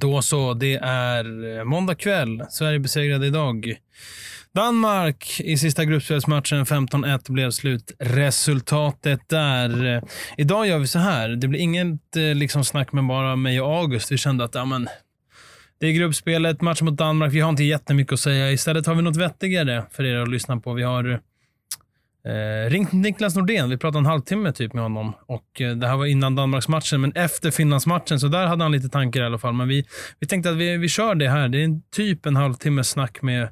Då så, det är eh, måndag kväll. Sverige besegrade idag. Danmark i sista gruppspelsmatchen 15-1 blev slutresultatet där. Idag gör vi så här. Det blir inget eh, liksom snack med bara mig och August. Vi kände att ja, men, det är gruppspelet, matchen mot Danmark. Vi har inte jättemycket att säga. Istället har vi något vettigare för er att lyssna på. Vi har Eh, ringt Niklas Nordén. Vi pratade en halvtimme typ med honom. Och eh, Det här var innan Danmarksmatchen, men efter Finlandsmatchen. Så där hade han lite tankar i alla fall. Men vi, vi tänkte att vi, vi kör det här. Det är en, typ en halvtimme snack med,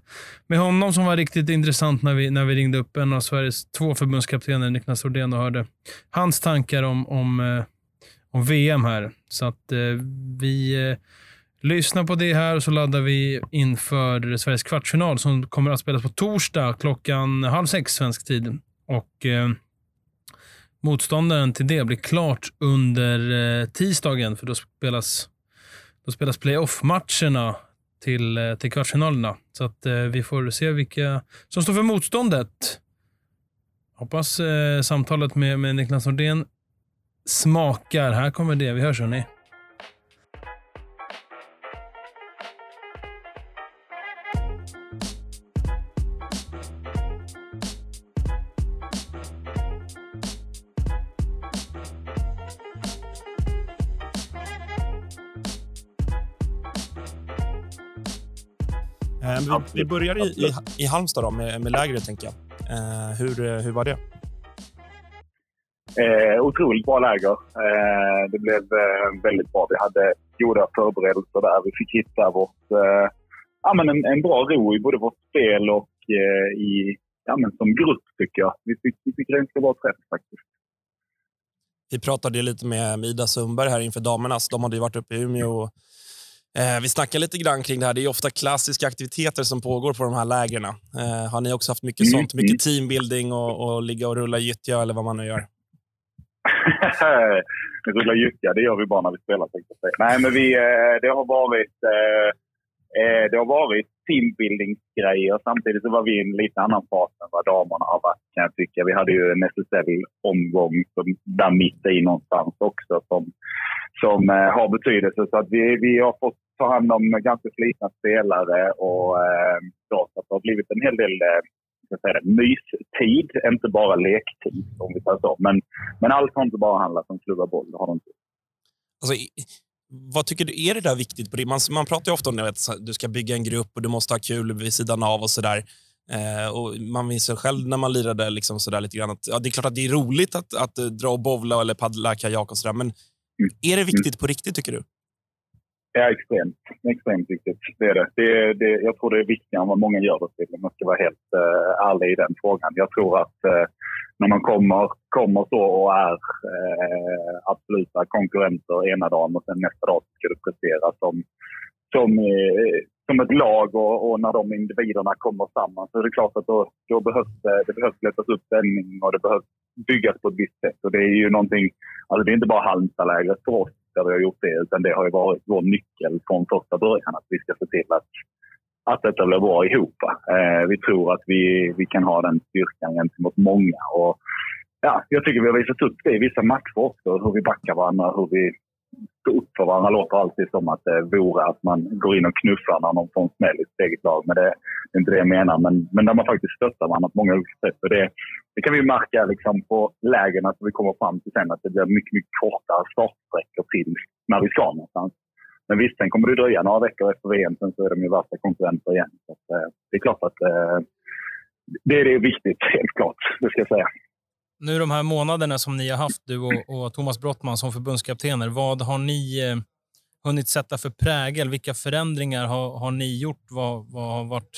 med honom som var riktigt intressant när vi, när vi ringde upp en av Sveriges två förbundskaptener, Niklas Nordén, och hörde hans tankar om, om, eh, om VM här. Så att eh, vi eh, lyssnar på det här och så laddar vi inför Sveriges kvartsfinal som kommer att spelas på torsdag klockan halv sex svensk tid. Och eh, Motståndaren till det blir klart under eh, tisdagen för då spelas, då spelas playoff-matcherna till, eh, till kvartsfinalerna. Så att eh, vi får se vilka som står för motståndet. Hoppas eh, samtalet med, med Niklas Nordén smakar. Här kommer det. Vi hörs hörni. Vi, vi börjar i, i, i Halmstad då, med, med lägret, tänker jag. Eh, hur, eh, hur var det? Eh, otroligt bra läger. Eh, det blev eh, väldigt bra. Vi hade goda förberedelser där. Vi fick hitta vårt, eh, ja, men en, en bra ro i både vårt spel och eh, i, ja, men som grupp, tycker jag. Vi fick, vi fick ganska bra träff faktiskt. Vi pratade lite med Ida Sundberg här inför damernas. De hade ju varit uppe i Umeå och vi snackar lite grann kring det här. Det är ofta klassiska aktiviteter som pågår på de här lägren. Eh, har ni också haft mycket mm. sånt? Mycket mm. teambuilding och, och ligga och rulla gyttja eller vad man nu gör? rulla gyttja, det gör vi bara när vi spelar. Nej, men vi, eh, det har varit eh, eh, det har varit teambuildingsgrejer. Samtidigt så var vi i en lite annan fas än vad damerna har varit kan jag tycka. Vi hade ju en SSL-omgång där mitt i någonstans också som, som eh, har betydelse. Så att vi, vi har fått ta hand om ganska slitna spelare och eh, så, så det har blivit en hel del eh, säga mystid, inte bara lektid om vi säger så. Men, men allt har inte bara handlat om klubba boll, det har det inte. Alltså, vad tycker du, är det där viktigt? Man, man pratar ju ofta om att du ska bygga en grupp och du måste ha kul vid sidan av och sådär. Eh, och man minns själv när man lirade liksom sådär lite grann att ja, det är klart att det är roligt att, att dra och bowla eller paddla kajak och sådär, men är det viktigt mm. på riktigt tycker du? Ja, extremt. Extremt viktigt. Det är det. det, det jag tror det är viktigare än vad många gör det till, om man ska vara helt uh, ärlig i den frågan. Jag tror att uh, när man kommer, kommer så och är uh, absoluta konkurrenter ena dagen och sen nästa dag ska du prestera som, som, uh, som ett lag och, och, när de individerna kommer samman så är det klart att då, då behövs det, det behövs lättas upp stämning och det behövs byggas på ett visst sätt. Och det är ju någonting, alltså det är inte bara Halmstadlägret för oss där vi har gjort det. Utan det har ju varit vår nyckel från första början att vi ska se till att, att detta blir bra ihop. Eh, vi tror att vi, vi kan ha den styrkan gentemot många. Och, ja, jag tycker vi har visat upp det i vissa matcher också. Hur vi backar varandra, hur vi stå upp för varandra låter alltid som att det vore att man går in och knuffar när någon får en smäll i sitt eget lag. Men det, är inte det jag menar. Men, men där man faktiskt stöttar varandra på många olika sätt. Och det, det kan vi märka liksom på lägen att vi kommer fram till sen att det blir mycket, mycket kortare startsträckor till när vi ska någonstans. Men visst, sen kommer det dröja några veckor efter VM. Sen så är de ju värsta konkurrenter igen. Så att, eh, det är klart att det, det är viktigt, helt klart. Det ska jag säga. Nu de här månaderna som ni har haft, du och, och Thomas Brottman som förbundskaptener, vad har ni eh, hunnit sätta för prägel? Vilka förändringar har, har ni gjort? Vad, vad har varit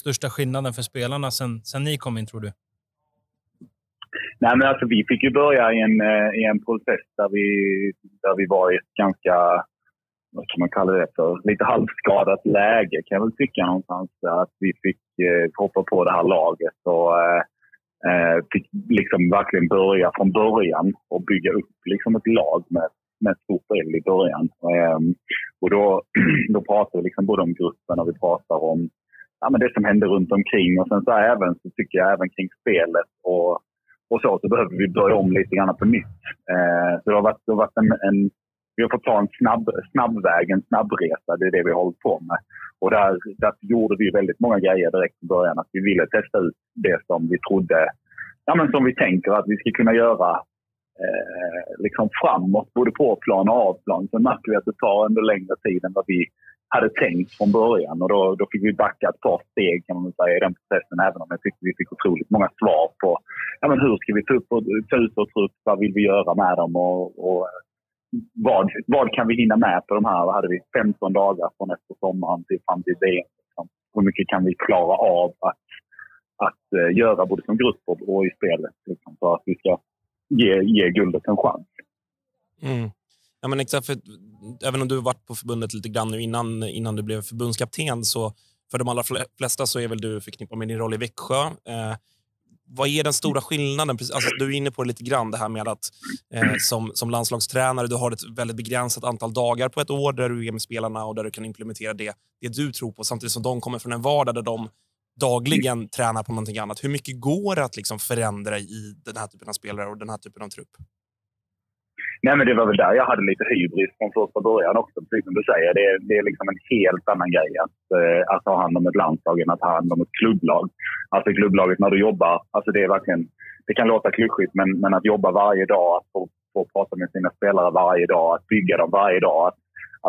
största skillnaden för spelarna sen, sen ni kom in, tror du? Nej, men alltså, vi fick ju börja i en, eh, i en process där vi, där vi var i ett ganska, vad kan man kalla det för, lite halvskadat läge kan jag väl tycka någonstans. Att vi fick eh, hoppa på det här laget och eh, eh, fick liksom verkligen börja från början och bygga upp liksom ett lag med, med stort L i början. Eh, och då, då pratar vi liksom både om gruppen och vi pratar om ja, men det som händer runt omkring. Och sen så även så tycker jag även kring spelet och, och så, så behöver vi börja om lite grann på nytt. Eh, så det har varit, det har varit en, en vi har fått ta en snabb, snabbväg, en snabbresa. Det är det vi har hållit på med. Och där, där gjorde vi väldigt många grejer direkt i början. Att vi ville testa ut det som vi trodde, ja men som vi tänker att vi ska kunna göra eh, liksom framåt, både på plan och av plan. Sen märker vi att det tar ändå längre tid än vad vi hade tänkt från början. Och då, då fick vi backa ett par steg kan man säga, i den processen. Även om jag tyckte vi fick otroligt många svar på ja, men hur ska vi ta, upp och, ta ut vår trupp, vad vill vi göra med dem och, och vad, vad kan vi hinna med på de här, vad hade vi, 15 dagar från efter sommaren till fram till VM. Liksom. Hur mycket kan vi klara av att, att uh, göra både som grupp och, och i spelet liksom, för att vi ska ge, ge guldet en chans. Mm. Ja, men exakt, för, även om du varit på förbundet lite grann nu innan, innan du blev förbundskapten så för de allra flesta så är väl du förknippad med din roll i Växjö. Eh, vad är den stora skillnaden? Alltså, du är inne på det lite grann, det här med att eh, som, som landslagstränare du har ett väldigt begränsat antal dagar på ett år där du är med spelarna och där du kan implementera det, det du tror på samtidigt som de kommer från en vardag där de dagligen tränar på någonting annat. Hur mycket går det att liksom förändra i den här typen av spelare och den här typen av trupp? Nej, men det var väl där jag hade lite hybris från första början också. Precis som du säger, det är, det är liksom en helt annan grej att, eh, att ha hand om ett landslag än att ha hand om ett klubblag. Alltså klubblaget när du jobbar, alltså det är verkligen, det kan låta klyschigt, men, men att jobba varje dag, att få, få prata med sina spelare varje dag, att bygga dem varje dag, att,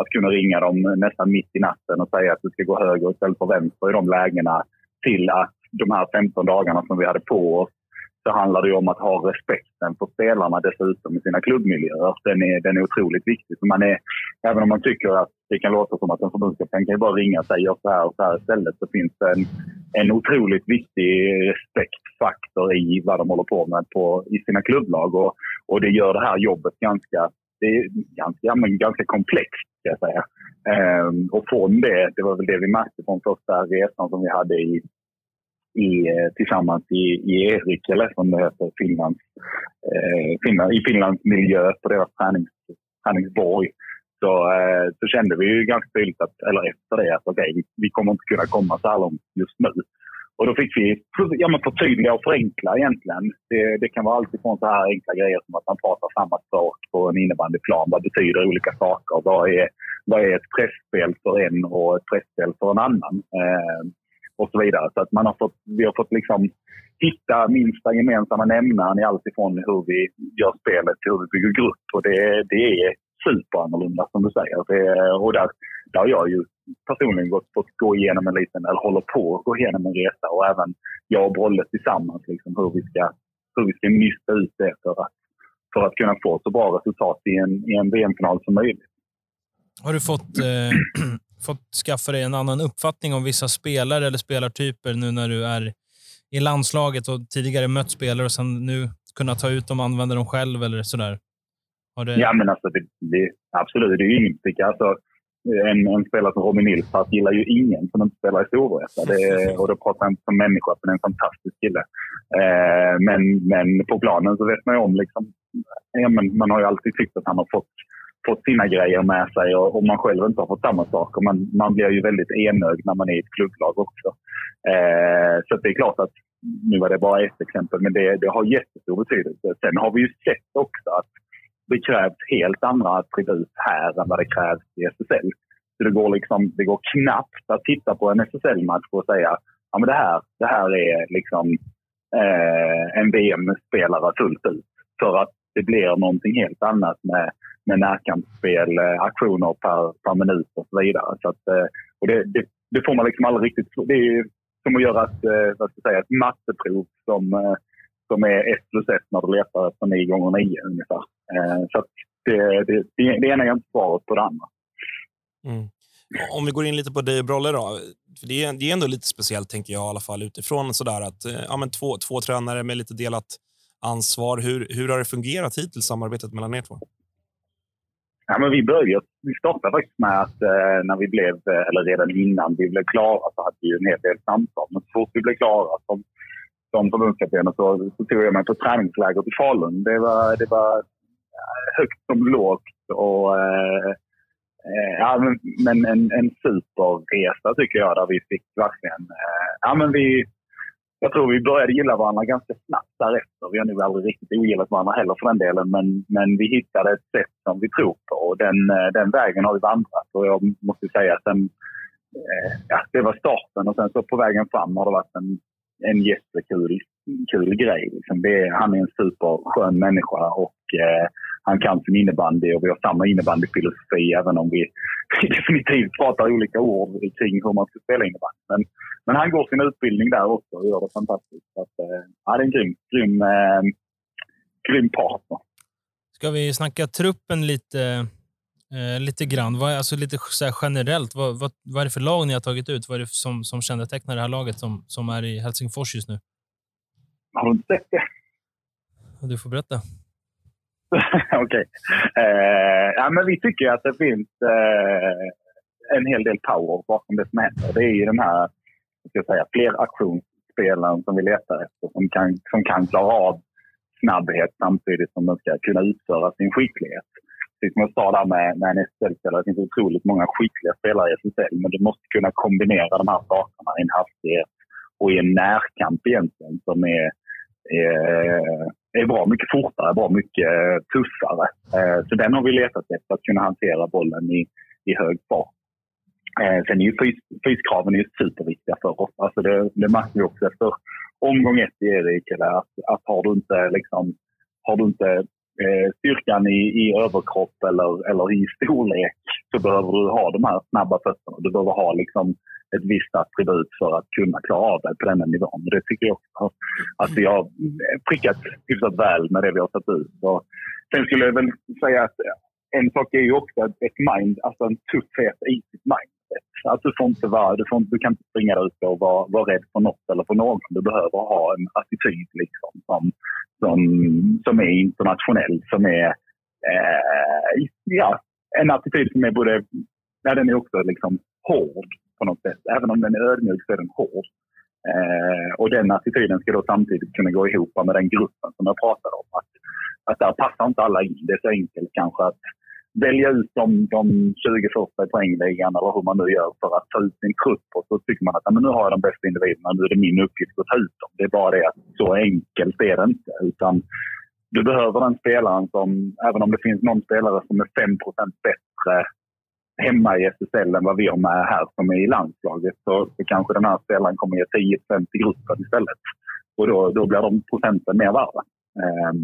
att kunna ringa dem nästan mitt i natten och säga att du ska gå höger istället för vänster i de lägena till att de här 15 dagarna som vi hade på oss så handlar det om att ha respekten för spelarna dessutom i sina klubbmiljöer. Den är, den är otroligt viktig. Så man är, även om man tycker att det kan låta som att en förbundskapten kan bara ringa och säga gör så här och så här istället så finns det en, en otroligt viktig respektfaktor i vad de håller på med på, i sina klubblag. Och, och det gör det här jobbet ganska, det är ganska, men ganska komplext, ska jag säga. Ehm, och från det, det var väl det vi märkte från första resan som vi hade i i, eh, tillsammans i, i Erik, eller som det heter, Finlands, eh, Finland, i Finlands miljö på deras tränings, träningsborg. Så, eh, så kände vi ju ganska tydligt, att, eller efter det, att okay, vi, vi kommer inte kunna komma så här långt just nu. Och då fick vi ja, men förtydliga och förenkla egentligen. Det, det kan vara alltifrån så här enkla grejer som att man pratar samma språk på en innebandyplan. Vad betyder olika saker? Vad är, vad är ett pressspel för en och ett pressspel för en annan? Eh, och så vidare. Så att man har fått, vi har fått liksom hitta minsta gemensamma nämnaren i allt ifrån hur vi gör spelet till hur vi bygger grupp. Och det, det är superannorlunda som du säger. Det, och där, där har jag ju personligen gått, fått gå igenom en liten, eller håller på att gå igenom en resa och även jag och Brolle tillsammans liksom hur vi ska, hur vi ska nysta ut det för att, för att kunna få så bra resultat i en, i en VM-final som möjligt. Har du fått eh, fått skaffa dig en annan uppfattning om vissa spelare eller spelartyper nu när du är i landslaget och tidigare mött spelare och sen nu kunna ta ut dem och använda dem själv eller sådär? Det... Ja, men alltså det, det, absolut. Det är ju inget. Alltså, en, en spelare som Robin Nilsson gillar ju ingen som inte spelar i Storvreta. Och då pratar jag inte som människa, för det är en fantastisk kille. Eh, men, men på planen så vet man ju om, liksom, ja, men man har ju alltid tyckt att han har fått fått sina grejer med sig och, och, man själv inte har fått samma saker. Man, man blir ju väldigt enögd när man är i ett klubblag också. Eh, så det är klart att, nu var det bara ett exempel, men det, det har jättestor betydelse. Sen har vi ju sett också att det krävs helt andra attribut här än vad det krävs i SSL. Så det går, liksom, det går knappt att titta på en SSL-match och säga ja, det, här, det här är liksom eh, en VM-spelare fullt ut. För att det blir någonting helt annat med med närkampsspel, eh, aktioner per, per minut och så vidare. Så att, eh, och det, det, det, får man liksom aldrig riktigt... Det är som att göra ett, eh, vad ska jag säga, ett matteprov som, eh, som är 1 plus 1 när du letar efter 9 gånger 9 ungefär. Eh, så att det, det, det, ena är inte svaret på det andra. Mm. Om vi går in lite på dig och Brolle då. För det, är, det är ändå lite speciellt, tänker jag, i alla fall utifrån. Sådär att, eh, ja, men två, två tränare med lite delat ansvar. Hur, hur har det fungerat hittills, samarbetet mellan er två? Ja, men vi, började, vi startade faktiskt med att eh, när vi blev, eh, eller redan innan vi blev klara så hade vi en hel del samtal. Men så fort vi blev klara som, som förbundskapten så, så tog jag mig på träningsläger till Falun. Det var, det var eh, högt som lågt och eh, eh, Ja, men, men en, en superresa tycker jag där vi fick verkligen... Eh, ja, men vi, jag tror vi började gilla varandra ganska snabbt därefter. Vi har nog aldrig riktigt ogillat varandra heller för den delen, men, men vi hittade ett sätt som vi tror på och den, eh, den vägen har vi vandrat. Och jag måste säga att den, eh, ja, det var starten och sen så på vägen fram har det varit en, en jättekul kul grej. Liksom. Det, han är en superskön människa och eh, han kan sin innebandy och vi har samma innebandyfilosofi även om vi definitivt pratar olika ord kring hur man ska spela innebandy. Men, men han går sin utbildning där också och gör det fantastiskt. Så att, eh, ja, det är en grym, grym, eh, grym partner. Ska vi snacka truppen lite, eh, lite grann? Vad, alltså lite så generellt, vad, vad, vad är det för lag ni har tagit ut? Vad är det som, som kännetecknar det här laget som, som är i Helsingfors just nu? Har du inte sett det? Du får berätta. Okej. Okay. Eh, ja, men vi tycker att det finns eh, en hel del power bakom det som händer. Det är ju den här ska säga, fler aktionsspelare som vi letar efter som kan, som kan klara av snabbhet samtidigt som de ska kunna utföra sin skicklighet. Precis som jag sa där med, med en SSL-spelare, det finns otroligt många skickliga spelare i SSL men du måste kunna kombinera de här sakerna i en hastighet och i en närkamp egentligen som är, är, är bra mycket fortare, bra mycket tuffare. Eh, så den har vi letat efter, att kunna hantera bollen i, i hög fart. Eh, sen är ju fys, fyskraven är superviktiga för oss. Alltså det, det märker vi också efter omgång ett i Erik, att, att har du inte, liksom, har du inte eh, styrkan i, i överkropp eller, eller i storlek så behöver du ha de här snabba fötterna. Du behöver ha liksom, ett visst attribut för att kunna klara av det på den nivån. Det tycker jag också att vi har prickat hyfsat väl med det vi har satt ut. Och sen skulle jag väl säga att en sak är ju också ett mind, alltså en tuffhet i sitt mind sätt. Att du, får inte vara, du, får inte, du kan inte springa där ute och vara, vara rädd för något eller för någon. Du behöver ha en attityd liksom, som, som, som är internationell, som är eh, ja, en attityd som är både, ja, den är också liksom hård på något sätt. Även om den är ödmjuk så är den hård. Eh, och den attityden ska då samtidigt kunna gå ihop med den gruppen som jag pratade om. Att, att där passar inte alla in. Det är så enkelt kanske att välja ut de, de 20 första i poängligan eller hur man nu gör för att ta ut sin trupp. Och så tycker man att men nu har jag de bästa individerna, nu är det min uppgift att ta ut dem. Det är bara det att så enkelt är det inte. Utan du behöver den spelaren som, även om det finns någon spelare som är 5% bättre hemma i SSL än vad vi har med här som är i landslaget så, så kanske den här spelaren kommer ge 10 i gruppen istället. Och då, då blir de procenten mer värda. Um,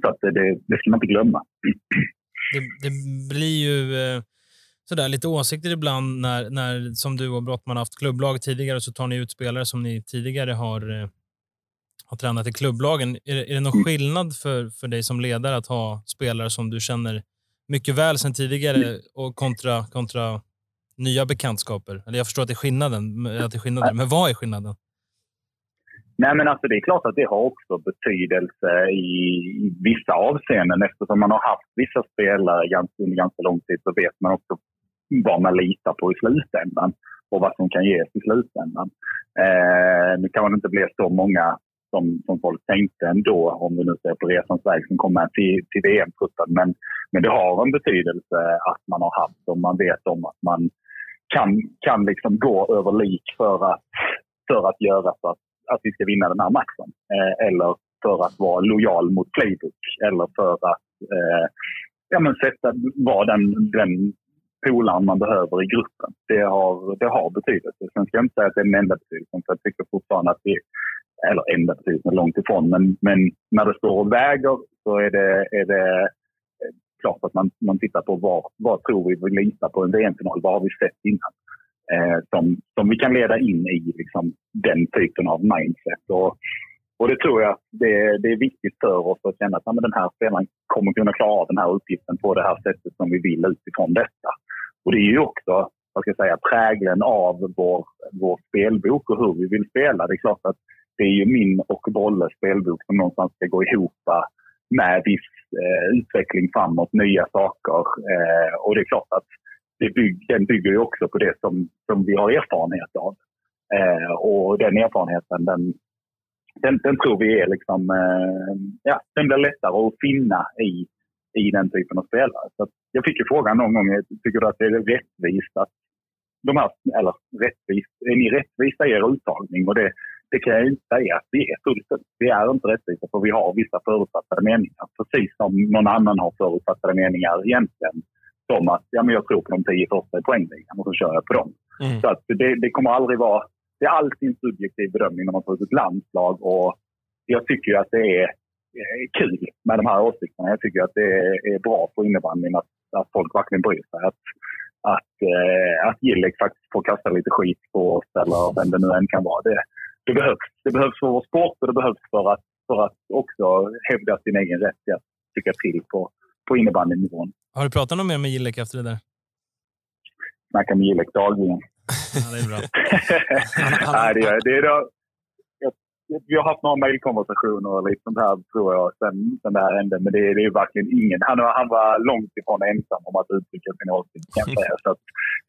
så att det, det ska man inte glömma. Det, det blir ju eh, sådär lite åsikter ibland när, när som du och Brottman haft klubblag tidigare så tar ni ut spelare som ni tidigare har, eh, har tränat i klubblagen. Är, är det någon mm. skillnad för, för dig som ledare att ha spelare som du känner mycket väl sen tidigare och kontra, kontra nya bekantskaper? Eller jag förstår att det är skillnaden, att det är skillnaden men vad är skillnaden? Nej, men alltså det är klart att det har också betydelse i, i vissa avseenden. Eftersom man har haft vissa spelare ganska, under ganska lång tid så vet man också vad man litar på i slutändan och vad som kan ges i slutändan. Eh, nu kan det inte bli så många som, som folk tänkte ändå, om vi nu ser på resans väg som kommer till, till VM-truppen. Men, men det har en betydelse att man har haft och man vet om att man kan, kan liksom gå över lik för att, för att göra så att, att vi ska vinna den här matchen. Eh, eller för att vara lojal mot playbook eller för att eh, ja, men sätta, vara den, den polaren man behöver i gruppen. Det har, det har betydelse. Sen ska jag inte säga att det är den enda betydelsen, för jag tycker fortfarande att det eller enda betydelsen, långt ifrån. Men, men när det står och väger så är det, är det eh, klart att man, man tittar på vad, vad tror vi vi litar på en VM-final? Vad har vi sett innan? Eh, som, som vi kan leda in i liksom, den typen av mindset. Och, och det tror jag det, det är viktigt för oss att känna att ja, den här spelaren kommer kunna klara av den här uppgiften på det här sättet som vi vill utifrån detta. Och det är ju också vad ska jag säga, prägeln av vår, vår spelbok och hur vi vill spela. Det är klart att det är ju min och Bolles spelbok som någonstans ska gå ihop med viss eh, utveckling framåt, nya saker. Eh, och det är klart att bygg, den bygger ju också på det som, som vi har erfarenhet av. Eh, och den erfarenheten, den, den, den tror vi är liksom, eh, ja, den blir lättare att finna i, i den typen av spelare. Så jag fick ju frågan någon gång, tycker du att det är rättvist att de här, eller rättvist, är ni rättvisa i er uttagning? Och det, det kan jag inte säga att vi är fullt ut. Vi är inte rättvisa för vi har vissa förutfattade meningar. Precis som någon annan har förutfattade meningar egentligen. Som att ja, men jag tror på de tio första i poängligan och så kör jag på dem. Mm. Så att det, det kommer aldrig vara... Det är alltid en subjektiv bedömning när man tar ut ett landslag. Och jag tycker att det är kul med de här åsikterna. Jag tycker att det är bra för innebandyn att, att folk verkligen bryr sig. Att, att, eh, att Gillek faktiskt får kasta lite skit på oss eller vem det nu än kan vara. Det, det, behövs. det behövs för vår sport och det behövs för att, för att också hävda sin egen rätt att tycka till på, på innebandynivån. Har du pratat något mer med Gillek efter det där? Snackar med Gillek dagligen. ja, det är bra. Nej, det, är, det, är då, vi har haft några mejlkonversationer och lite sånt här tror jag sen, sen det här hände. Men det, det är verkligen ingen. Han, han var långt ifrån ensam om att uttrycka sin åsikt kan jag säga. Så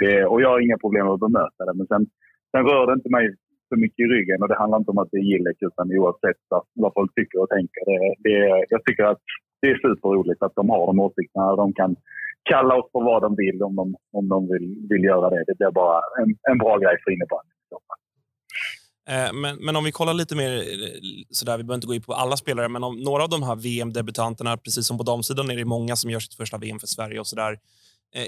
det, och jag har inga problem att bemöta det. Men sen, sen rör det inte mig så mycket i ryggen och det handlar inte om att det är Gillek utan oavsett vad folk tycker och tänker. Det, det, jag tycker att det är superroligt att de har de åsikterna. De kan kalla oss för vad de vill om de, om de vill, vill göra det. Det blir bara en, en bra grej för innebandyn. Eh, men, men om vi kollar lite mer, eh, sådär, vi behöver inte gå in på alla spelare, men om några av de här VM-debutanterna, precis som på damsidan är det många som gör sitt första VM för Sverige och sådär. Eh,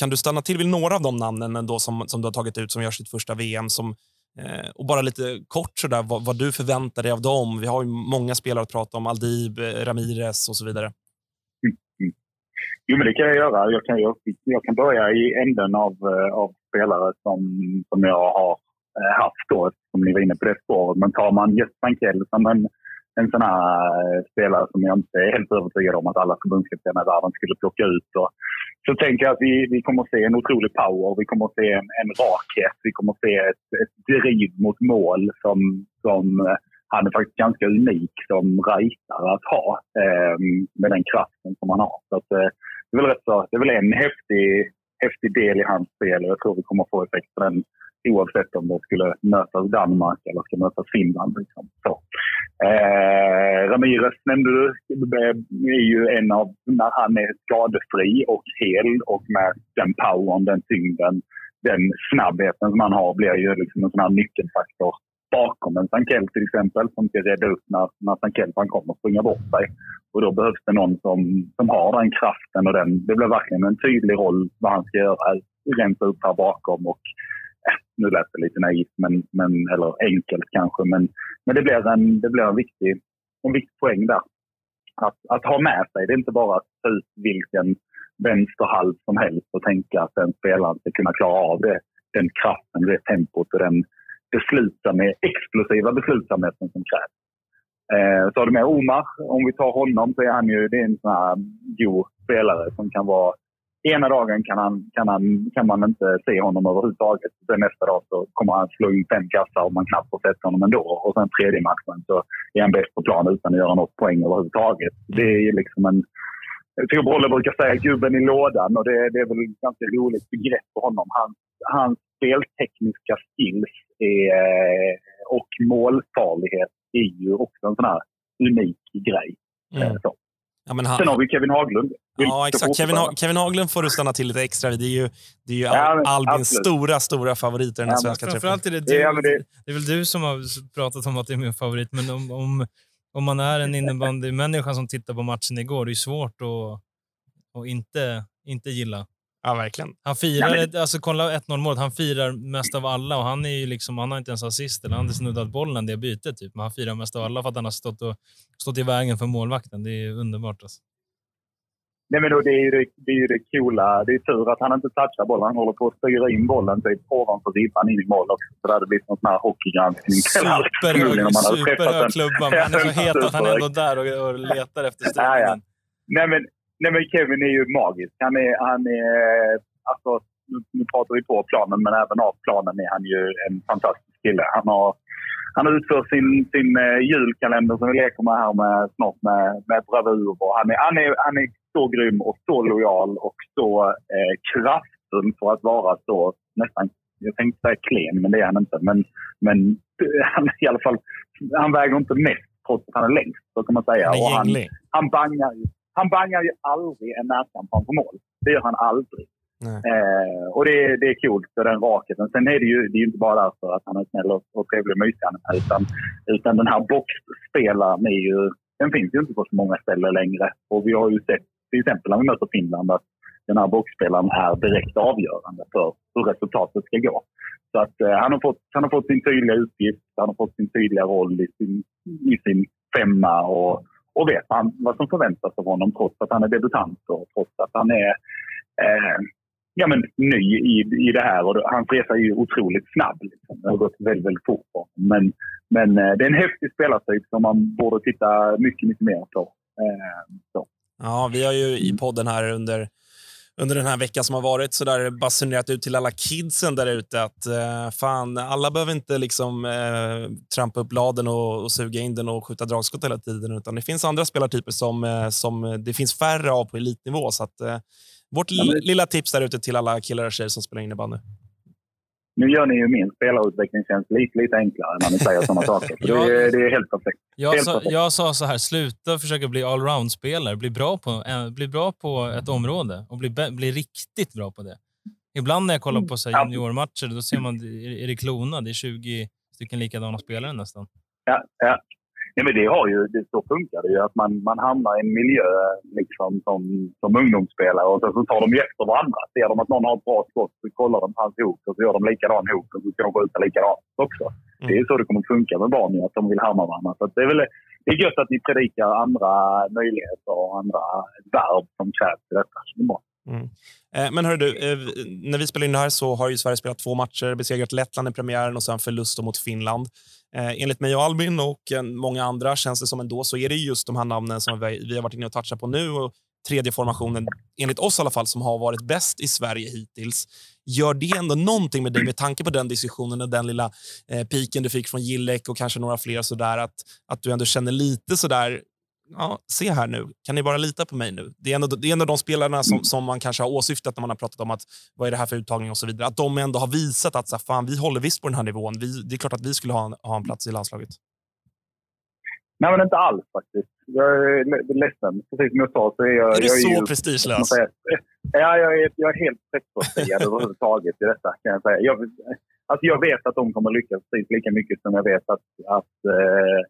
kan du stanna till vid några av de namnen ändå som, som du har tagit ut som gör sitt första VM? Som, Eh, och bara lite kort sådär, vad, vad, du förväntar dig av dem. Vi har ju många spelare att prata om, Aldib, eh, Ramirez och så vidare. Mm, mm. Jo, men det kan jag göra. Jag kan, jag, jag kan börja i änden av, eh, av spelare som, som jag har haft då, som ni var inne på det spåret. Men tar man Jesper Frankell som en, en sån här spelare som jag inte är helt övertygad om att alla förbundskaptener i världen skulle plocka ut. Och, så tänker jag att vi, vi kommer att se en otrolig power, vi kommer att se en, en rakhet, vi kommer att se ett, ett driv mot mål som, som eh, han är faktiskt ganska unik som rightare att ha eh, med den kraften som han har. Så att, eh, det, är väl rätt så, det är väl en häftig, häftig del i hans spel och jag tror vi kommer att få effekt på den oavsett om det skulle mötas Danmark eller ska möta Finland. Liksom. Så. Eh, Ramirez nämnde du, är ju en av, när han är skadefri och hel och med den powern, den tyngden, den snabbheten som han har blir ju liksom en sån här nyckelfaktor bakom en Sankell till exempel som ska rädda upp när, när Sankell kommer springa bort sig. Och då behövs det någon som, som har den kraften och den, det blir verkligen en tydlig roll vad han ska göra. Rensa upp här bakom och nu lät det lite naivt, men, men, eller enkelt kanske, men, men det blir en, det blir en, viktig, en viktig poäng där. Att, att ha med sig, det är inte bara att ta ut vilken vänsterhalv som helst och tänka att den spelaren ska kunna klara av det. Den kraften, det tempot och den beslutsamhet, explosiva beslutsamheten som krävs. Eh, så har du med Omar, om vi tar honom så är han ju det är en sån här god spelare som kan vara ena dagen kan, han, kan, han, kan man inte se honom överhuvudtaget. Sen nästa dag så kommer han slå in fem kassar och man knappt får sett honom ändå. Och sen tredje matchen så är han bäst på plan utan att göra något poäng överhuvudtaget. Det är liksom en... Jag tror Brolle brukar säga gubben i lådan och det, det är väl ett ganska roligt begrepp för honom. Hans, hans speltekniska skills är, och målfarlighet är ju också en sån här unik grej. Mm. Så. Ja, men han... Sen har vi Kevin Haglund. Ja, exakt. Kevin, ha Kevin Haglund får du stanna till lite extra Det är ju, det är ju ja, Albins stora, stora favorit i den ja, svenska truppen. Framförallt är det du. Ja, det... det är väl du som har pratat om att det är min favorit, men om, om, om man är en innebandymänniska som tittar på matchen igår, det är svårt att, att inte, inte gilla. Ja, verkligen. Han firar, ja, men... alltså kolla 1-0 målet, han firar mest av alla och han är ju liksom, han har inte ens assist eller han har inte snuddat bollen det bytet typ, men han firar mest av alla för att han har stått, och, stått i vägen för målvakten. Det är underbart alltså. Nej, men då, det, är ju det, det är ju det coola. Det är tur att han inte touchar bollen. Han håller på att styra in bollen typ ovanför ribban in i mål också. Så det hade blivit någon sån här hockeygranskning. Superhög super klubba. Han är så het att han är ändå där och, och letar efter styrningen. Ja, ja. Nej, men, nej, men Kevin är ju magisk. Han är, han är alltså, nu, pratar vi på planen, men även av planen är han ju en fantastisk kille. Han har, han har utfört sin, sin uh, julkalender som vi leker med här med, snart med, med bravur. Och han, är, han, är, han är så grym och så lojal och så eh, kraftfull för att vara så nästan, jag tänkte säga klen, men det är han inte. Men, men han, i alla fall, han väger inte mest trots att han är längst, så kan man säga. Han, är han, han, bangar, han bangar ju aldrig en närkamp framför mål. Det gör han aldrig. Eh, och det, det är coolt för den rakheten. Sen är det ju det är inte bara därför att han är snäll och, och trevlig och mysig, utan, utan den här boxspelaren är ju, den finns ju inte på så många ställen längre. Och vi har ju sett, till exempel när vi möter Finland, att den här boxspelaren är direkt avgörande för hur resultatet ska gå. Så att eh, han, har fått, han har fått sin tydliga uppgift, han har fått sin tydliga roll i sin, i sin femma och, och vet han vad som förväntas av honom trots att han är debutant och trots att han är eh, ja, men, ny i, i det här. Och hans resa är ju otroligt snabb. Liksom. Det har gått väldigt, väldigt fort på honom. Men, men eh, det är en häftig spelartyp som man borde titta mycket, mycket mer på. Eh, så. Ja, vi har ju i podden här under under den här veckan som har varit så där basunerat ut till alla kidsen där ute att eh, fan, alla behöver inte liksom eh, trampa upp bladen och, och, suga in den och skjuta dragskott hela tiden, utan det finns andra spelartyper som, eh, som det finns färre av på elitnivå. Så att, eh, vårt lilla tips där ute till alla killar och tjejer som spelar innebandy. Nu gör ni ju min spelarutveckling lite, lite enklare när ni säger sådana saker. jag, det, det, är helt perfekt. Jag, helt sa, perfekt. jag sa så här, sluta försöka bli allround-spelare. Bli bra, på, äh, bli bra på ett område och bli, bli riktigt bra på det. Ibland när jag kollar på så här, juniormatcher, då ser man Erik Lona. Det är 20 stycken likadana spelare nästan. Ja, ja. Ja, men det har ju, det, så funkar det ju. Att man, man hamnar i en miljö liksom, som, som ungdomsspelare och så, så tar de efter varandra. Ser de att någon har ett bra skott så kollar de hans hot och så gör de likadan hot och så ska de skjuta likadant också. Mm. Det är så det kommer att funka med barn, att de vill härma varandra. Så det är väl det är gött att ni predikar andra möjligheter och andra verb som krävs i detta. Mm. Eh, men hörru du, eh, när vi spelar in det här så har ju Sverige spelat två matcher, besegrat Lettland i premiären och sen förlust mot Finland. Eh, enligt mig och Albin och eh, många andra känns det som ändå så är det just de här namnen som vi har varit inne och touchat på nu och tredje formationen, enligt oss i alla fall, som har varit bäst i Sverige hittills. Gör det ändå någonting med dig med tanke på den diskussionen och den lilla eh, piken du fick från Gillek och kanske några fler sådär, att, att du ändå känner lite sådär ja, se här nu, kan ni bara lita på mig nu? Det är en av, det är en av de spelarna som, som man kanske har åsyftat när man har pratat om att vad är det här för uttagning och så vidare. Att de ändå har visat att så här, fan, vi håller visst på den här nivån. Vi, det är klart att vi skulle ha en, ha en plats i landslaget. Nej, men inte alls faktiskt. Jag är ledsen. Precis som jag sa så är jag... Är du jag så ju, prestigelös? Ja, jag är, jag är helt pressbefriad överhuvudtaget i detta kan jag säga. Jag, alltså jag vet att de kommer lyckas precis lika mycket som jag vet att, att Eh,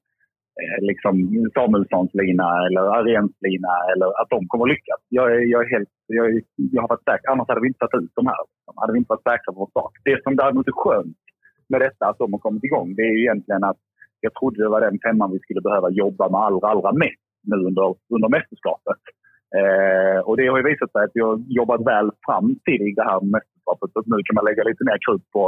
Eh, liksom Samuelssons lina eller Arens lina eller att de kommer att lyckas. Jag, är, jag, är helt, jag, är, jag har varit säker, annars hade vi inte tagit ut de här. Hade vi inte varit säkra på vår sak. Det som däremot är skönt med detta, att de har kommit igång, det är ju egentligen att jag trodde det var den femman vi skulle behöva jobba med allra, allra mest nu under, under mästerskapet. Eh, och det har ju visat sig att vi har jobbat väl fram till det här mästerskapet. Så nu kan man lägga lite mer krut på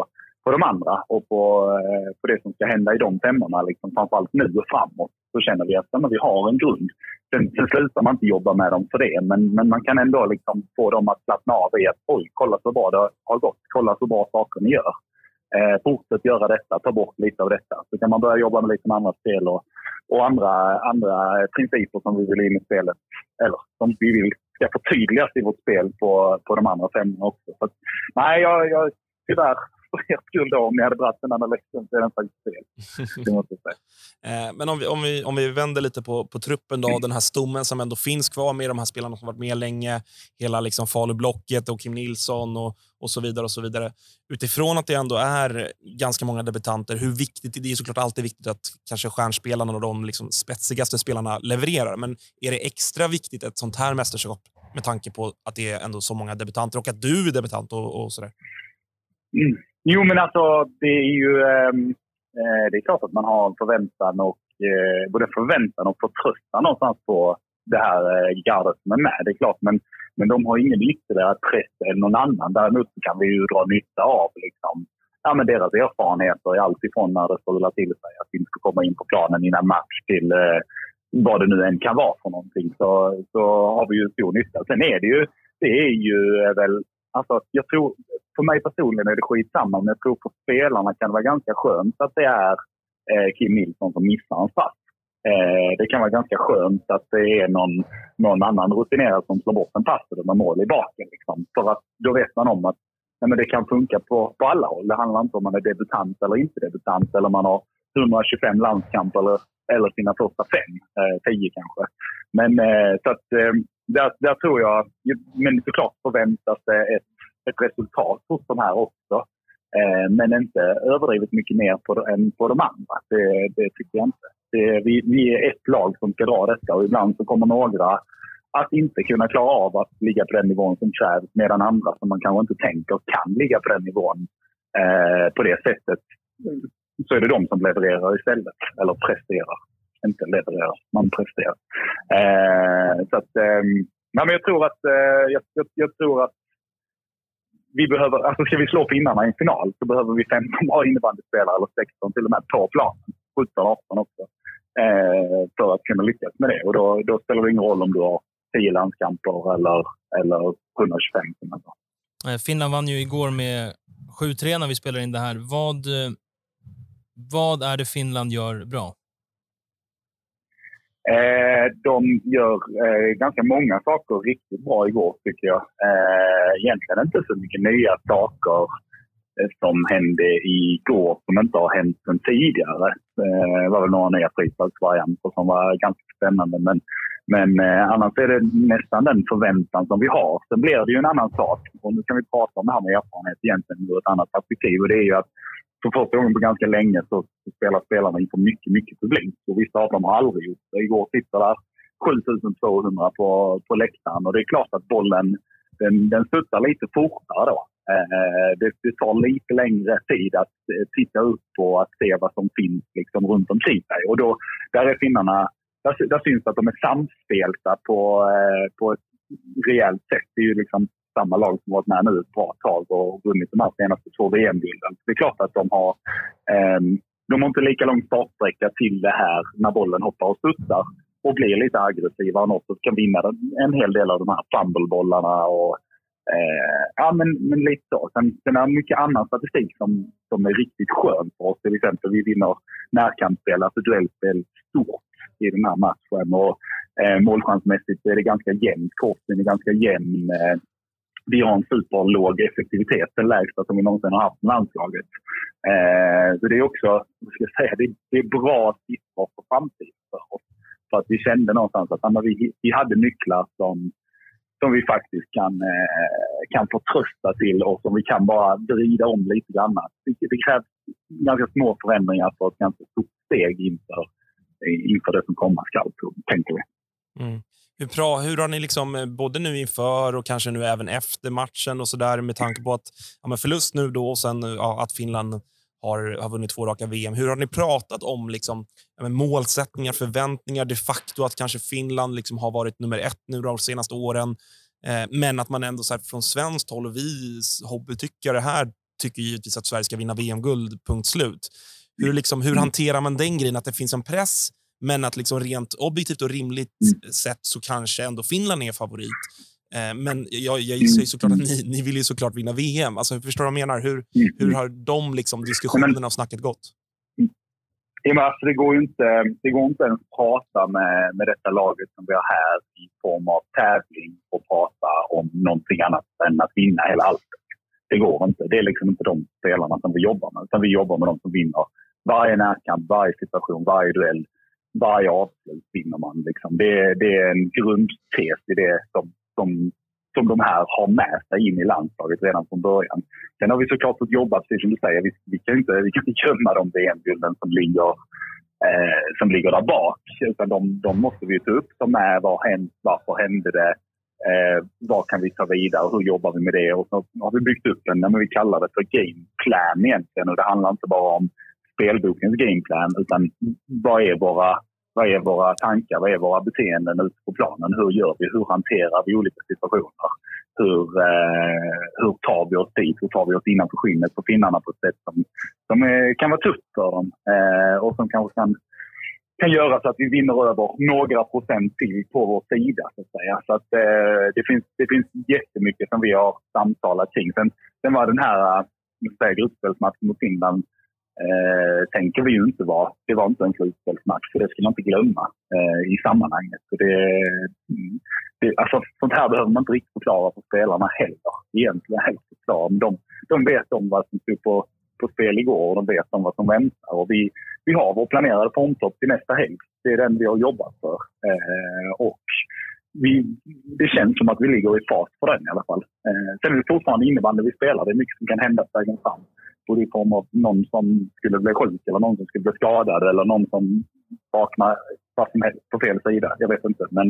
på de andra och på, eh, på det som ska hända i de femmorna, liksom, framförallt nu och framåt, så känner vi att ja, vi har en grund. Sen, sen slutar man inte jobba med dem för det, men, men man kan ändå liksom få dem att slappna av i att oj, kolla så bra det har gått, kolla så bra saker ni gör. Eh, fortsätt göra detta, ta bort lite av detta. Så kan man börja jobba med lite andra spel och, och andra, andra principer som vi vill in i spelet, eller som vi vill ska förtydligas i vårt spel på, på de andra femmorna också. Så, nej, jag, jag tyvärr för er skull då, om ni hade dragit den analysen så är den faktiskt fel. Eh, men om vi, om, vi, om vi vänder lite på, på truppen, då, den här stommen som ändå finns kvar med de här spelarna som varit med länge, hela liksom Falublocket och Kim Nilsson och, och så vidare. och så vidare. Utifrån att det ändå är ganska många debutanter, hur viktigt, det är såklart alltid viktigt att kanske stjärnspelarna och de liksom spetsigaste spelarna levererar, men är det extra viktigt ett sånt här mästerskap med tanke på att det är ändå så många debutanter och att du är debutant och, och sådär? Mm. Jo, men alltså det är ju... Ehm, eh, det är klart att man har förväntan och eh, både förväntan och förtröstan någonstans på det här eh, gardet som är med. Det är klart, men, men de har ingen ytterligare press än någon annan. Däremot kan vi ju dra nytta av liksom, ja, men deras erfarenheter i allt ifrån när det strular till sig att vi inte ska komma in på planen innan match till eh, vad det nu än kan vara för någonting. Så, så har vi ju stor nytta. Sen är det ju, det är ju eh, väl Alltså, jag tror, för mig personligen är det skitsamma, men jag tror för spelarna kan det vara ganska skönt att det är eh, Kim Nilsson som missar en fast. Eh, det kan vara ganska skönt att det är någon, någon annan rutinerad som slår bort en pass eller med mål i baken. Liksom. För att då vet man om att nej, men det kan funka på, på alla håll. Det handlar inte om man är debutant eller inte debutant eller man har 125 landskamper eller, eller sina första fem, eh, tio kanske. Men eh, så att eh, där, där tror jag, men såklart förväntas det ett ett resultat hos de här också. Eh, men inte överdrivet mycket mer på, än på de andra. Det, det tycker jag inte. Det, vi, vi är ett lag som ska dra detta och ibland så kommer några att inte kunna klara av att ligga på den nivån som krävs medan andra som man kanske inte tänker kan ligga på den nivån eh, på det sättet så är det de som levererar istället. Eller presterar. Inte levererar, man presterar. Eh, så att, eh, nej, men jag tror att, eh, jag, jag, jag, tror att vi behöver, alltså ska vi slå finnarna i en final så behöver vi 15 bra innebandyspelare, eller 16 till och med, på planen. 17, 18 också. Eh, för att kunna lyckas med det. Och då, då spelar det ingen roll om du har 10 landskamper eller, eller 125. Eh, Finland vann ju igår med 7-3 när vi spelar in det här. Vad, eh, vad är det Finland gör bra? Eh, de gör eh, ganska många saker riktigt bra igår, tycker jag. Eh, egentligen inte så mycket nya saker eh, som hände igår som inte har hänt sen tidigare. Eh, det var väl några nya frisparksvarianter som var ganska spännande. Men, men eh, annars är det nästan den förväntan som vi har. Sen blir det ju en annan sak. Och nu kan vi prata om det här med erfarenhet egentligen ur ett annat perspektiv. Och det är ju att för första gången på ganska länge så spelar spelarna inför mycket, mycket publik. Och vissa av dem har aldrig gjort det. Igår sitter där 7200 på, på läktaren och det är klart att bollen den, den studsar lite fortare då. Eh, det, det, tar lite längre tid att eh, titta upp och att se vad som finns liksom runt omkring sig. Och då, där är finnarna, där, där syns att de är samspelta på, eh, på ett rejält sätt. Det är ju liksom samma lag som varit med nu ett bra tag och vunnit de här senaste två VM-gulden. Det är klart att de har, eh, de har inte lika lång startsträcka till det här när bollen hoppar och studsar och blir lite aggressiva och också kan vinna en hel del av de här fumblebollarna och eh, ja, men, men lite så. Sen, sen är det mycket annan statistik som, som är riktigt skön för oss. Till exempel vi vinner närkampsspel, alltså duellspel stort i den här matchen. Och, eh, målchansmässigt är det ganska jämnt. Korten är ganska jämn. Eh, vi har en superlåg effektivitet, den lägsta som vi någonsin har haft i landslaget. Eh, så det är också, vad ska jag säga, det, det är bra siffror för framtiden för oss. För att vi kände någonstans att vi, vi hade nycklar som, som vi faktiskt kan, eh, kan förtrösta till och som vi kan bara vrida om lite grann. Det, det krävs ganska små förändringar för ett ganska stort steg inför, inför det som komma skall, tänker vi. Mm. Hur, bra, hur har ni, liksom, eh, både nu inför och kanske nu även efter matchen och så där med tanke på att ja, förlust nu då och sen ja, att Finland har, har vunnit två raka VM. Hur har ni pratat om liksom, ja, målsättningar, förväntningar, de facto att kanske Finland liksom har varit nummer ett nu de senaste åren, eh, men att man ändå så här, från svenskt håll och vi hobbytyckare här tycker givetvis att Sverige ska vinna VM-guld, punkt slut. Hur, liksom, hur mm. hanterar man den grejen, att det finns en press men att liksom rent objektivt och rimligt mm. sett så kanske ändå Finland är favorit. Eh, men jag, jag gissar ju såklart att ni, ni vill ju såklart vinna VM. Alltså, förstår du vad jag menar? Hur, mm. hur har de liksom, diskussionerna och snacket gått? Ja, men alltså, det, går inte, det går inte ens att prata med, med detta laget som vi har här i form av tävling och prata om någonting annat än att vinna hela allt. Det går inte. Det är liksom inte de spelarna som vi jobbar med. Utan vi jobbar med de som vinner varje närkamp, varje situation, varje duell varje avslut vinner man. Liksom. Det, det, är en grundtes i det som, som, som de här har med sig in i landslaget redan från början. Sen har vi såklart fått jobba, precis som du säger, vi, vi kan inte, vi kan inte gömma de VM-gulden som ligger, eh, som ligger där bak. Utan de, de måste vi ta upp som är vad hänt, varför hände det, eh, vad kan vi ta vidare, hur jobbar vi med det? Och så har vi byggt upp en, men vi kallar det för game plan egentligen. Och det handlar inte bara om spelbokens gameplan utan vad är våra vad är våra tankar? Vad är våra beteenden ute på planen? Hur gör vi? Hur hanterar vi olika situationer? Hur, eh, hur tar vi oss dit? Hur tar vi oss innanför skinnet på finnarna på ett sätt som, som är, kan vara tufft för dem eh, och som kanske kan, kan göra så att vi vinner över några procent till på vår sida. Så att säga. Så att, eh, det, finns, det finns jättemycket som vi har samtalat kring. Sen, sen var den här eh, gruppspelsmatchen mot Finland eh, tänker vi ju inte vara. Det var inte en slutspelsmatch, så det ska man inte glömma eh, i sammanhanget. Så det, mm, det, alltså, sånt här behöver man inte riktigt förklara för spelarna heller. Egentligen helt förklara. Men de, de vet om vad som stod på, på spel igår och de vet om vad som väntar. Och vi, vi har vår planerade formtopp till nästa helg. Det är den vi har jobbat för. Eh, och vi, det känns som att vi ligger i fas på den i alla fall. Eh, sen är det fortfarande innebandy vi spelar. Det är mycket som kan hända på vägen fram. Både i form av någon som skulle bli sjuk eller någon som skulle bli skadad eller någon som vaknar på fel sida. Jag vet inte. Men,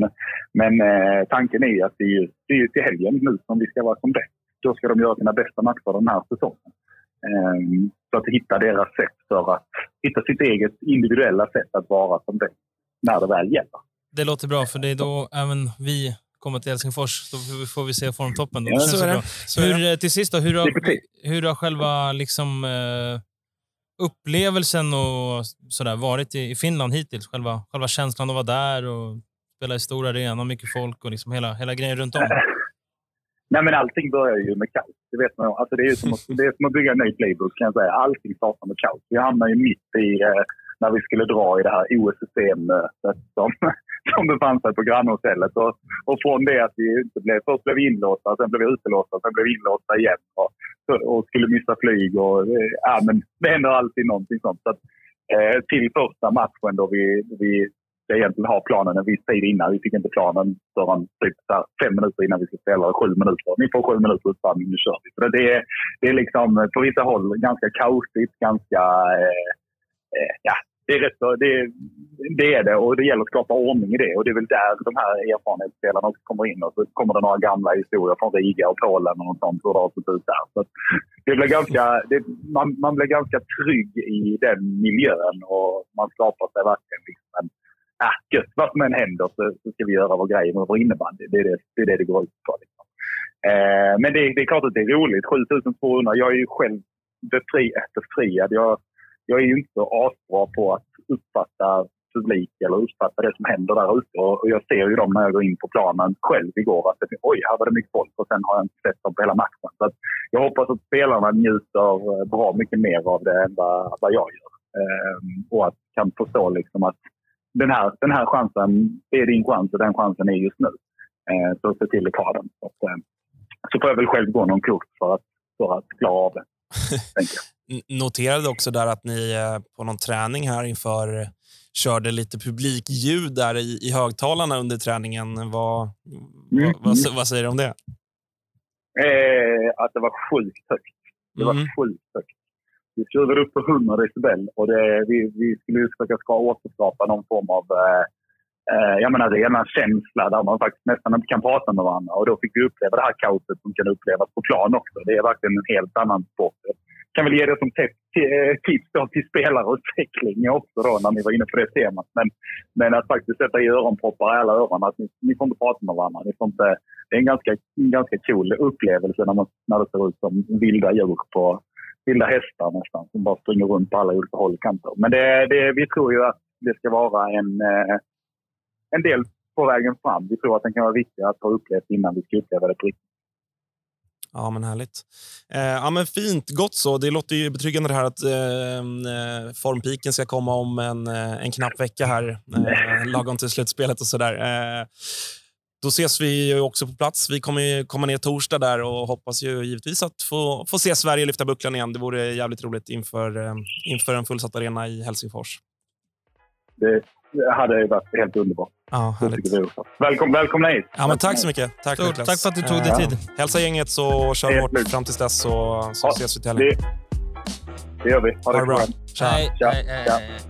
men eh, tanken är att det är, det är till helgen nu som vi ska vara som bäst. Då ska de göra sina bästa matcher den här säsongen. Eh, så att hitta deras sätt för att hitta sitt eget individuella sätt att vara som bäst när det väl gäller. Det låter bra, för det är då även vi kommer till Helsingfors. Då får vi se formtoppen. Då. Ja, så är det. Så. Hur, eh, till sist då, hur har, hur har själva liksom, eh, upplevelsen och sådär varit i, i Finland hittills? Själva, själva känslan att vara där och spela i stor arena, mycket folk och liksom hela, hela grejen runt om. Nej, men allting börjar ju med kaos. Det vet man alltså, det, är som att, det är som att bygga en ny playbook kan jag säga. Allting startar med kaos. Vi hamnar ju mitt i eh, när vi skulle dra i det här OSSE-mötet som, som befann sig på grannhotellet. Och, och från det att vi inte blev... Först blev vi inlåsta, sen blev vi utelåsta, sen blev vi inlåsta igen. Och, och skulle missa flyg. Och, eh, ja, men det händer alltid någonting sånt. Så att, eh, till första matchen då vi, vi ska egentligen ha planen en viss tid innan. Vi fick inte planen förrän typ så här fem minuter innan vi skulle spela. Sju minuter. Ni får sju minuter uppvärmning, nu kör vi. Så det, är, det är liksom eh, på vissa håll ganska kaosigt, ganska... Eh, eh ja, det är, rätt, så- det, är- det är det och det gäller att skapa ordning i det. Och det är väl där de här erfarenhetsspelarna också kommer in. Och så kommer det några gamla historier från Riga och Polen och något sånt, hur det har sett ut där. Så det blir ganska, det, man, man blir ganska trygg i den miljön och man skapar sig verkligen liksom en äh, gött, vad som än händer så, så ska vi göra vår grej med vår innebandy. Det är det det, är det, det går ut på. Liksom. Eh, men det, det är klart att det är roligt. 7200. Jag är ju själv befri, befriad. Jag, jag är ju inte asbra på att uppfatta publik eller uppfatta det som händer där ute. Och jag ser ju dem när jag går in på planen själv igår att det, oj, här var det mycket folk och sen har jag inte sett dem på hela matchen. Så att jag hoppas att spelarna njuter eh, bra mycket mer av det än vad, vad jag gör. Ehm, och att kan förstå liksom att den här, den här chansen, är din chans och den chansen är just nu. Ehm, så se till att ta den. Så, att, eh, så får jag väl själv gå någon kurs för att, för att klara av det. Noterade också där att ni eh, på någon träning här inför körde lite publikljud där i, i högtalarna under träningen. Vad, Mm. vad, vad, vad säger du om det? Eh, att det var sjukt högt. Det var Mm. sjukt högt. Vi skruvade upp på 100 decibel och det, vi, vi skulle försöka ska återskapa någon form av eh, eh, jag menar, rena känsla där man faktiskt nästan inte kan prata med varandra. Och då fick vi uppleva det här kaoset som kan upplevas på plan också. Det är verkligen en helt annan sport. Jag kan väl ge det som tips då till spelarutveckling också då när ni var inne på det temat. Men, men att faktiskt sätta i öronproppar i alla öron. Att ni, ni får inte prata med varandra. Ni får inte, det är en ganska, en ganska cool upplevelse när, man, när det ser ut som vilda djur på vilda hästar nästan som bara springer runt på alla olika håll och kanter. Men det, det, vi tror ju att det ska vara en, eh, en del på vägen fram. Vi tror att den kan vara viktig att ha upplevt innan vi ska uppleva det på riktigt. Ja, men härligt. Eh, ja, men fint, gott så. Det låter ju betryggande det här att eh, eh formpiken ska komma om en, eh, en knapp vecka här, eh, lagom till slutspelet och sådär. Eh, då ses vi ju också på plats. Vi kommer ju komma ner torsdag där och hoppas ju givetvis att få, få se Sverige lyfta bucklan igen. Det vore jävligt roligt inför, eh, inför en fullsatt arena i Helsingfors. Det hade ju varit helt underbart. Ja, Det. Välkom, välkomna hit! Ja, men tack så mycket. Tack, Stort Niklas. tack för att du tog Eh, dig tid. Hälsa gänget så kör vi hårt fram tills dess så, så Ja, ses vi till helgen. Det, det gör vi. Ha Ha det bra. bra. Tja. Hej, Tja. hej, hej.